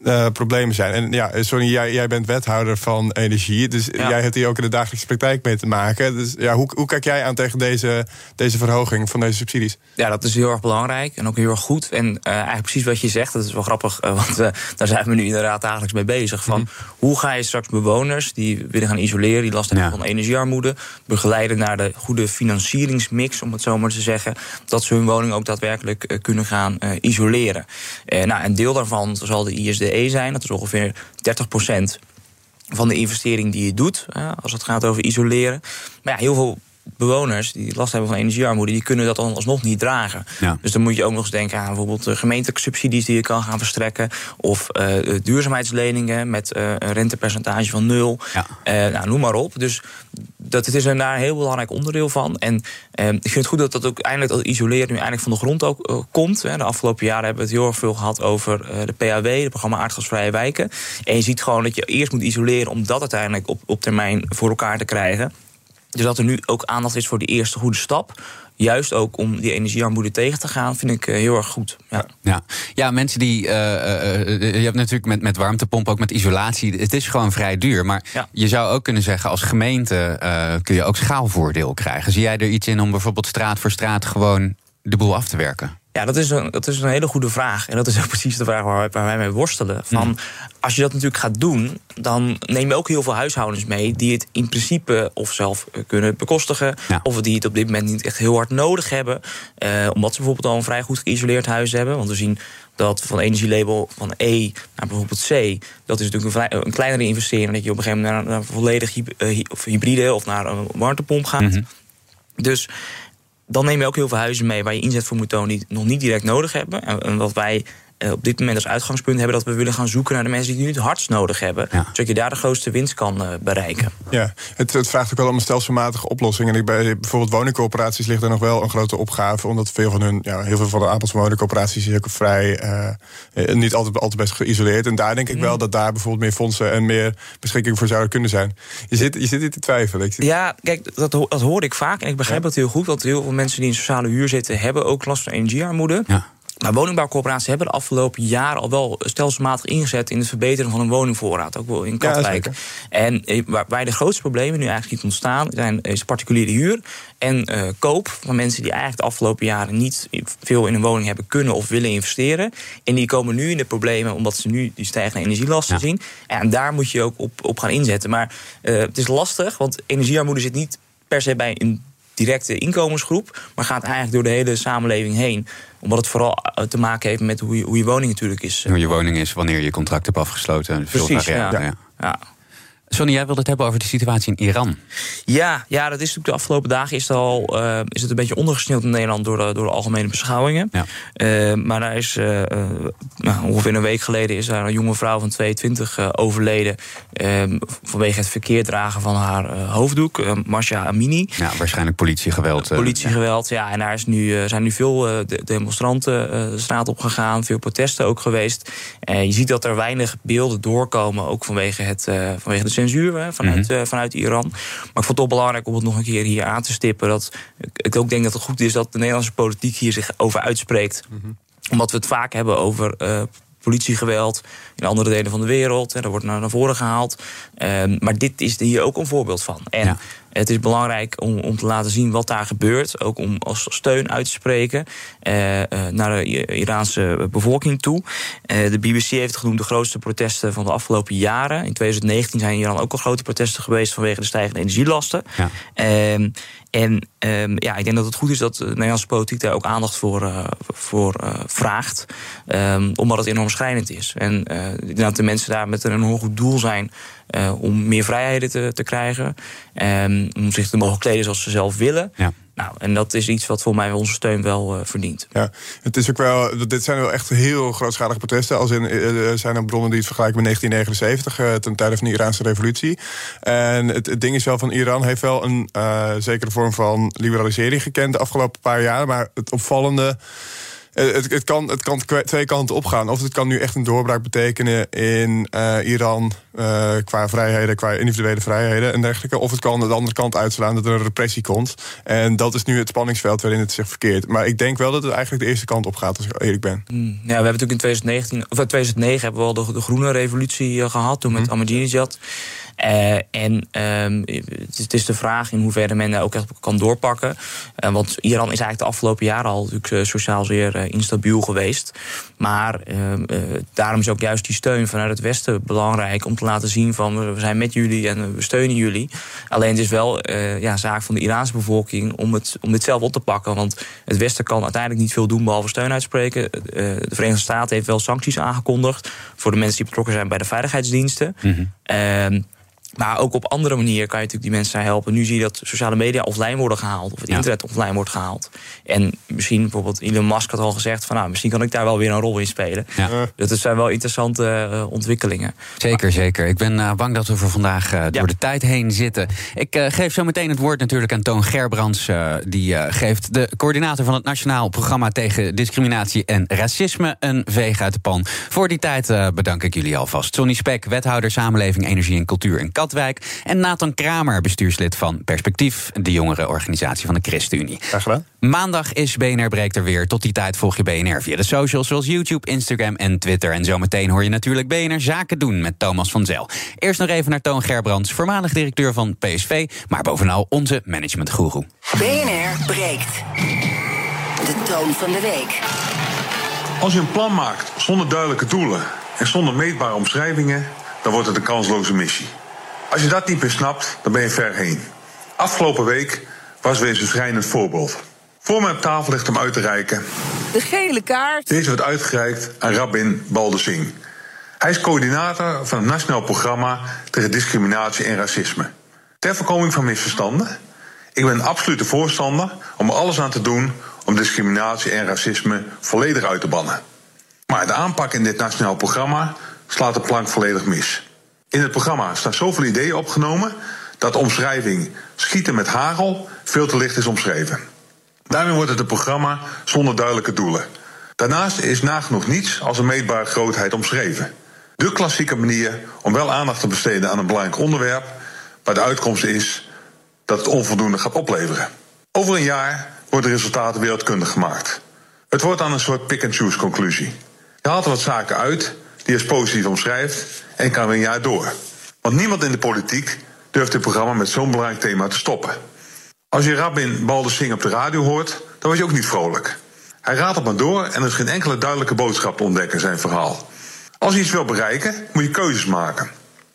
[SPEAKER 5] uh, problemen zijn. En ja, Sonny, jij, jij bent wethouder van energie. Dus jij hebt hier ook in de dagelijkse praktijk mee te maken. Dus ja, hoe, hoe kijk jij aan tegen deze, deze verhoging van deze subsidies?
[SPEAKER 4] Ja, dat is heel erg belangrijk en ook heel erg goed. En uh, eigenlijk precies wat je zegt, dat is wel grappig. Uh, want daar zijn we nu inderdaad dagelijks mee bezig. Van mhm. hoe ga je straks bewoners die willen gaan isoleren, die last hebben van energiearmoede, begeleiden naar de goede financieringsmix, om het zo maar te zeggen. Dat ze hun woning ook daadwerkelijk kunnen gaan isoleren. nou, een deel daarvan zal de ISD E zijn. Dat is ongeveer 30% van de investering die je doet. Als het gaat over isoleren. Maar ja, heel veel bewoners die last hebben van energiearmoede, die kunnen dat dan alsnog niet dragen. Dus dan moet je ook nog eens denken aan bijvoorbeeld gemeentelijke subsidies die je kan gaan verstrekken. Of uh, duurzaamheidsleningen met uh, een rentepercentage van nul. Ja. Uh, nou, noem maar op. Dus dat, het is een, daar een heel belangrijk onderdeel van. En ik vind het goed dat dat ook eindelijk dat isoleren nu eindelijk van de grond ook komt. Hè. De afgelopen jaren hebben we het heel erg veel gehad over de PAW, het programma Aardgasvrije Wijken. En je ziet gewoon dat je eerst moet isoleren om dat uiteindelijk op, op termijn voor elkaar te krijgen. Dus dat er nu ook aandacht is voor die eerste goede stap. Juist ook om die energiearmoede tegen te gaan, vind ik eh, heel erg goed. Ja,
[SPEAKER 2] ja. ja mensen die. Uh, uh, je hebt natuurlijk met, met warmtepomp, ook met isolatie. Het is gewoon vrij duur. Maar je zou ook kunnen zeggen, als gemeente kun je ook schaalvoordeel krijgen. Zie jij er iets in om bijvoorbeeld straat voor straat gewoon de boel af te werken?
[SPEAKER 4] Ja, dat is, een, dat is een hele goede vraag. En dat is ook precies de vraag waar, wij mee worstelen. Van, mhm. Als je dat natuurlijk gaat doen, dan neem je ook heel veel huishoudens mee... die het in principe of zelf kunnen bekostigen... of die het op dit moment niet echt heel hard nodig hebben. Eh, omdat ze bijvoorbeeld al een vrij goed geïsoleerd huis hebben. Want we zien dat van energielabel van E naar bijvoorbeeld C... dat is natuurlijk een, een kleinere investering... dat je op een gegeven moment naar, een volledig eh, hybride... of naar een warmtepomp gaat. Mhm. Dus dan neem je ook heel veel huizen mee waar je inzet voor moet tonen die nog niet direct nodig hebben. En wat wij op dit moment als uitgangspunt hebben dat we willen gaan zoeken naar de mensen die het nu het hardst nodig hebben. Zodat je daar de grootste winst kan uh, bereiken.
[SPEAKER 5] Ja, het, het, vraagt ook wel om een stelselmatige oplossing. En ik, bij bijvoorbeeld woningcoöperaties ligt er nog wel een grote opgave. Omdat veel van hun, ja, heel veel van de aantal woningcoöperaties is ook vrij uh, niet altijd, altijd best geïsoleerd. En daar denk ik wel dat daar bijvoorbeeld meer fondsen en meer beschikking voor zouden kunnen zijn. Je zit, je zit hier te twijfelen.
[SPEAKER 4] Ja, kijk, dat, dat hoor ik vaak. En ik begrijp dat heel goed. Want heel veel mensen die in sociale huur zitten, hebben ook last van energiearmoede. Ja. Maar woningbouwcorporaties hebben de afgelopen jaren al wel stelselmatig ingezet in het verbeteren van een woningvoorraad. Ook wel in Katwijk. en eh, waar, waar de grootste problemen nu eigenlijk niet ontstaan, zijn is particuliere huur en uh, koop van mensen die eigenlijk de afgelopen jaren niet veel in een woning hebben kunnen of willen investeren. En die komen nu in de problemen omdat ze nu die stijgende energielasten zien. En daar moet je ook op, op gaan inzetten. Maar uh, het is lastig, want energiearmoede zit niet per se bij een directe inkomensgroep, maar gaat eigenlijk door de hele samenleving heen. Omdat het vooral eh, te maken heeft met hoe je, hoe je woning natuurlijk is.
[SPEAKER 2] Hoe je woning is wanneer je contract hebt afgesloten.
[SPEAKER 4] Precies, ja. ja. ja.
[SPEAKER 2] Sonny, jij wilde het hebben over de situatie in Iran.
[SPEAKER 4] Ja, ja dat is natuurlijk de afgelopen dagen is het al uh, is het een beetje ondergesneeuwd in Nederland door de, door de algemene beschouwingen. Ja. Uh, maar daar is uh, nou, ongeveer een week geleden is daar een jonge vrouw van 22 overleden ehm, vanwege het verkeerd dragen van haar hoofddoek, Marcia Amini.
[SPEAKER 2] Ja, waarschijnlijk politiegeweld.
[SPEAKER 4] politiegeweld, ja. En daar is nu, zijn nu veel demonstranten de straat op gegaan, veel protesten ook geweest. je ziet dat er weinig beelden doorkomen, ook vanwege, het, vanwege de censuur vanuit, mhm. vanuit Iran. Maar ik vond het toch belangrijk om het nog een keer hier aan te stippen. Dat ik ook denk dat het goed is dat de Nederlandse politiek hier zich over uitspreekt. Mhm. Omdat we het vaak hebben over uh, politiegeweld in andere delen van de wereld. En dat wordt naar voren gehaald. Ehm, maar dit is hier ook een voorbeeld van. En het is belangrijk om, om te laten zien wat daar gebeurt. Ook om als steun uit te spreken uh, naar de Iraanse bevolking toe. Uh, de BBC heeft genoemd de grootste protesten van de afgelopen jaren. In 2019 zijn in Iran ook al grote protesten geweest vanwege de stijgende energielasten. Ja. Uh, en um, ja, ik denk dat het goed is dat de Nederlandse politiek daar ook aandacht voor, uh, voor uh, vraagt. Um, omdat het enorm schrijnend is. En uh, dat de mensen daar met een enorm goed doel zijn om meer vrijheden te, te krijgen. Um, om zich te mogen kleden zoals ze zelf willen. Ja. Nou, en dat is iets wat voor mij onze steun wel uh, verdient.
[SPEAKER 5] Ja, het is ook wel, dit zijn wel echt heel grootschalige protesten. Als in, er zijn er bronnen die het vergelijken met 1979, uh, ten tijde van de Iraanse revolutie. En het, het, ding is wel van Iran heeft wel een zekere vorm van liberalisering gekend de afgelopen paar jaar. Maar het opvallende eh, het, het, kan, het kan twee kanten opgaan. Of het kan nu echt een doorbraak betekenen in uh, Iran uh, qua vrijheden, qua individuele vrijheden en dergelijke. Of het kan de andere kant uitslaan dat er een repressie komt. En dat is nu het spanningsveld waarin het zich verkeert. Maar ik denk wel dat het eigenlijk de eerste kant op gaat, als ik eerlijk ben.
[SPEAKER 4] Hmm. Ja, we hebben natuurlijk in 2019, of 2009 hebben we al de, de groene revolutie gehad, toen met mm. Ahmadinejad. Uh, en um, het is de vraag in hoeverre men daar ook echt kan doorpakken. Uh, want Iran is eigenlijk de afgelopen jaren al natuurlijk eh, sociaal zeer instabiel geweest. Maar ehm, daarom is ook juist die steun vanuit het Westen belangrijk om te laten zien van we zijn met jullie en we steunen jullie. Alleen het is wel ja, zaak van de Iraanse bevolking om, het, om dit zelf op te pakken. Want het Westen kan uiteindelijk niet veel doen behalve steun uitspreken. de Verenigde Staten heeft wel sancties aangekondigd voor de mensen die betrokken zijn bij de veiligheidsdiensten. Mm maar ook op andere manieren kan je natuurlijk die mensen helpen. Nu zie je dat sociale media offline worden gehaald. Of het internet offline wordt gehaald. En misschien bijvoorbeeld Elon Musk had al gezegd... van nou, misschien kan ik daar wel weer een rol in spelen. Ja. Dat zijn wel interessante uh, ontwikkelingen.
[SPEAKER 2] Zeker, zeker. Ik ben uh, bang dat we voor vandaag uh, door de tijd heen zitten. Ik geef zo meteen het woord natuurlijk aan Toon Gerbrands. die geeft de coördinator van het Nationaal Programma... tegen discriminatie en racisme een veeg uit de pan. Voor die tijd bedank ik jullie alvast. Sonny Spek, wethouder Samenleving, Energie en Cultuur en Katwijk. En Nathan Kramer, bestuurslid van Perspectief, de jongere organisatie van de ChristenUnie.
[SPEAKER 5] Graag gedaan.
[SPEAKER 2] Maandag is BNR Breekt er weer. Tot die tijd volg je BNR via de socials zoals YouTube, Instagram en Twitter. En zometeen hoor je natuurlijk BNR Zaken doen met Thomas van Zel. Eerst nog even naar Toon Gerbrands, voormalig directeur van PSV, maar bovenal onze managementgoeroe.
[SPEAKER 14] BNR Breekt. De toon van de week.
[SPEAKER 15] Als je een plan maakt zonder duidelijke doelen en zonder meetbare omschrijvingen, dan wordt het een kansloze missie. Als je dat niet meer snapt, dan ben je ver heen. Afgelopen week was weer een schrijnend voorbeeld. Voor mij op tafel ligt om uit te reiken.
[SPEAKER 14] De gele kaart.
[SPEAKER 15] Deze wordt uitgereikt aan Rabin Baldessing. Hij is coördinator van het Nationaal Programma tegen Discriminatie en Racisme. Ter voorkoming van misverstanden. Ik ben een absolute voorstander om er alles aan te doen om discriminatie en racisme volledig uit te bannen. Maar de aanpak in dit nationaal programma slaat de plank volledig mis. In het programma staan zoveel ideeën opgenomen dat de omschrijving schieten met hagel veel te licht is omschreven. Daarmee wordt het een programma zonder duidelijke doelen. Daarnaast is nagenoeg niets als een meetbare grootheid omschreven. De klassieke manier om wel aandacht te besteden aan een belangrijk onderwerp, waar de uitkomst is dat het onvoldoende gaat opleveren. Over een jaar worden de resultaten wereldkundig gemaakt. Het wordt dan een soort pick-and-choose conclusie. Je haalt wat zaken uit die als positief omschrijft en kan weer een jaar door. Want niemand in de politiek durft dit programma met zo'n belangrijk thema te stoppen. Als je Rabin Balder op de radio hoort, dan word je ook niet vrolijk. Hij raadt het maar door en er is geen enkele duidelijke boodschap te ontdekken in zijn verhaal. Als je iets wil bereiken, moet je keuzes maken.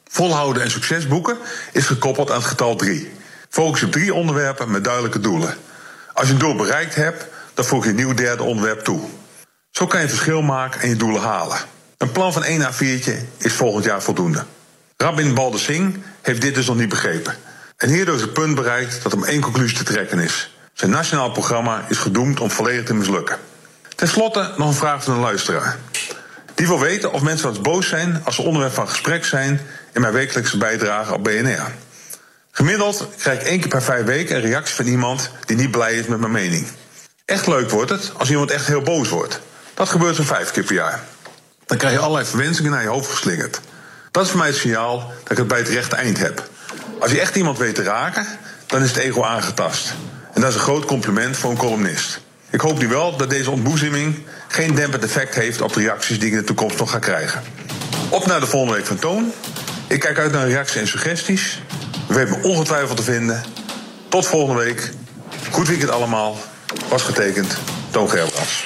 [SPEAKER 15] Volhouden en succes boeken is gekoppeld aan het getal 3. Focus op drie onderwerpen met duidelijke doelen. Als je een doel bereikt hebt, dan voeg je een nieuw derde onderwerp toe. Zo kan je verschil maken en je doelen halen. Een plan van 1 A4'tje is volgend jaar voldoende. Rabin Balder Singh heeft dit dus nog niet begrepen. En hierdoor is het punt bereikt dat om één conclusie te trekken is. Zijn nationaal programma is gedoemd om volledig te mislukken. Ten slotte nog een vraag van een luisteraar. Die wil weten of mensen eens boos zijn als ze onderwerp van gesprek zijn in mijn wekelijkse bijdrage op BNR. Gemiddeld krijg ik één keer per vijf weken een reactie van iemand die niet blij is met mijn mening. Echt leuk wordt het als iemand echt heel boos wordt. Dat gebeurt zo'n vijf keer per jaar. Dan krijg je allerlei verwensingen naar je hoofd geslingerd. Dat is voor mij het signaal dat ik het bij het rechte eind heb. Als je echt iemand weet te raken, dan is het ego aangetast. En dat is een groot compliment voor een columnist. Ik hoop nu wel dat deze ontboezeming geen dempend effect heeft op de reacties die ik in de toekomst nog ga krijgen. Op naar de volgende week van Toon. Ik kijk uit naar reacties en suggesties. U weet me ongetwijfeld te vinden. Tot volgende week. Goed weekend allemaal. Was getekend. Toon Gerbrands.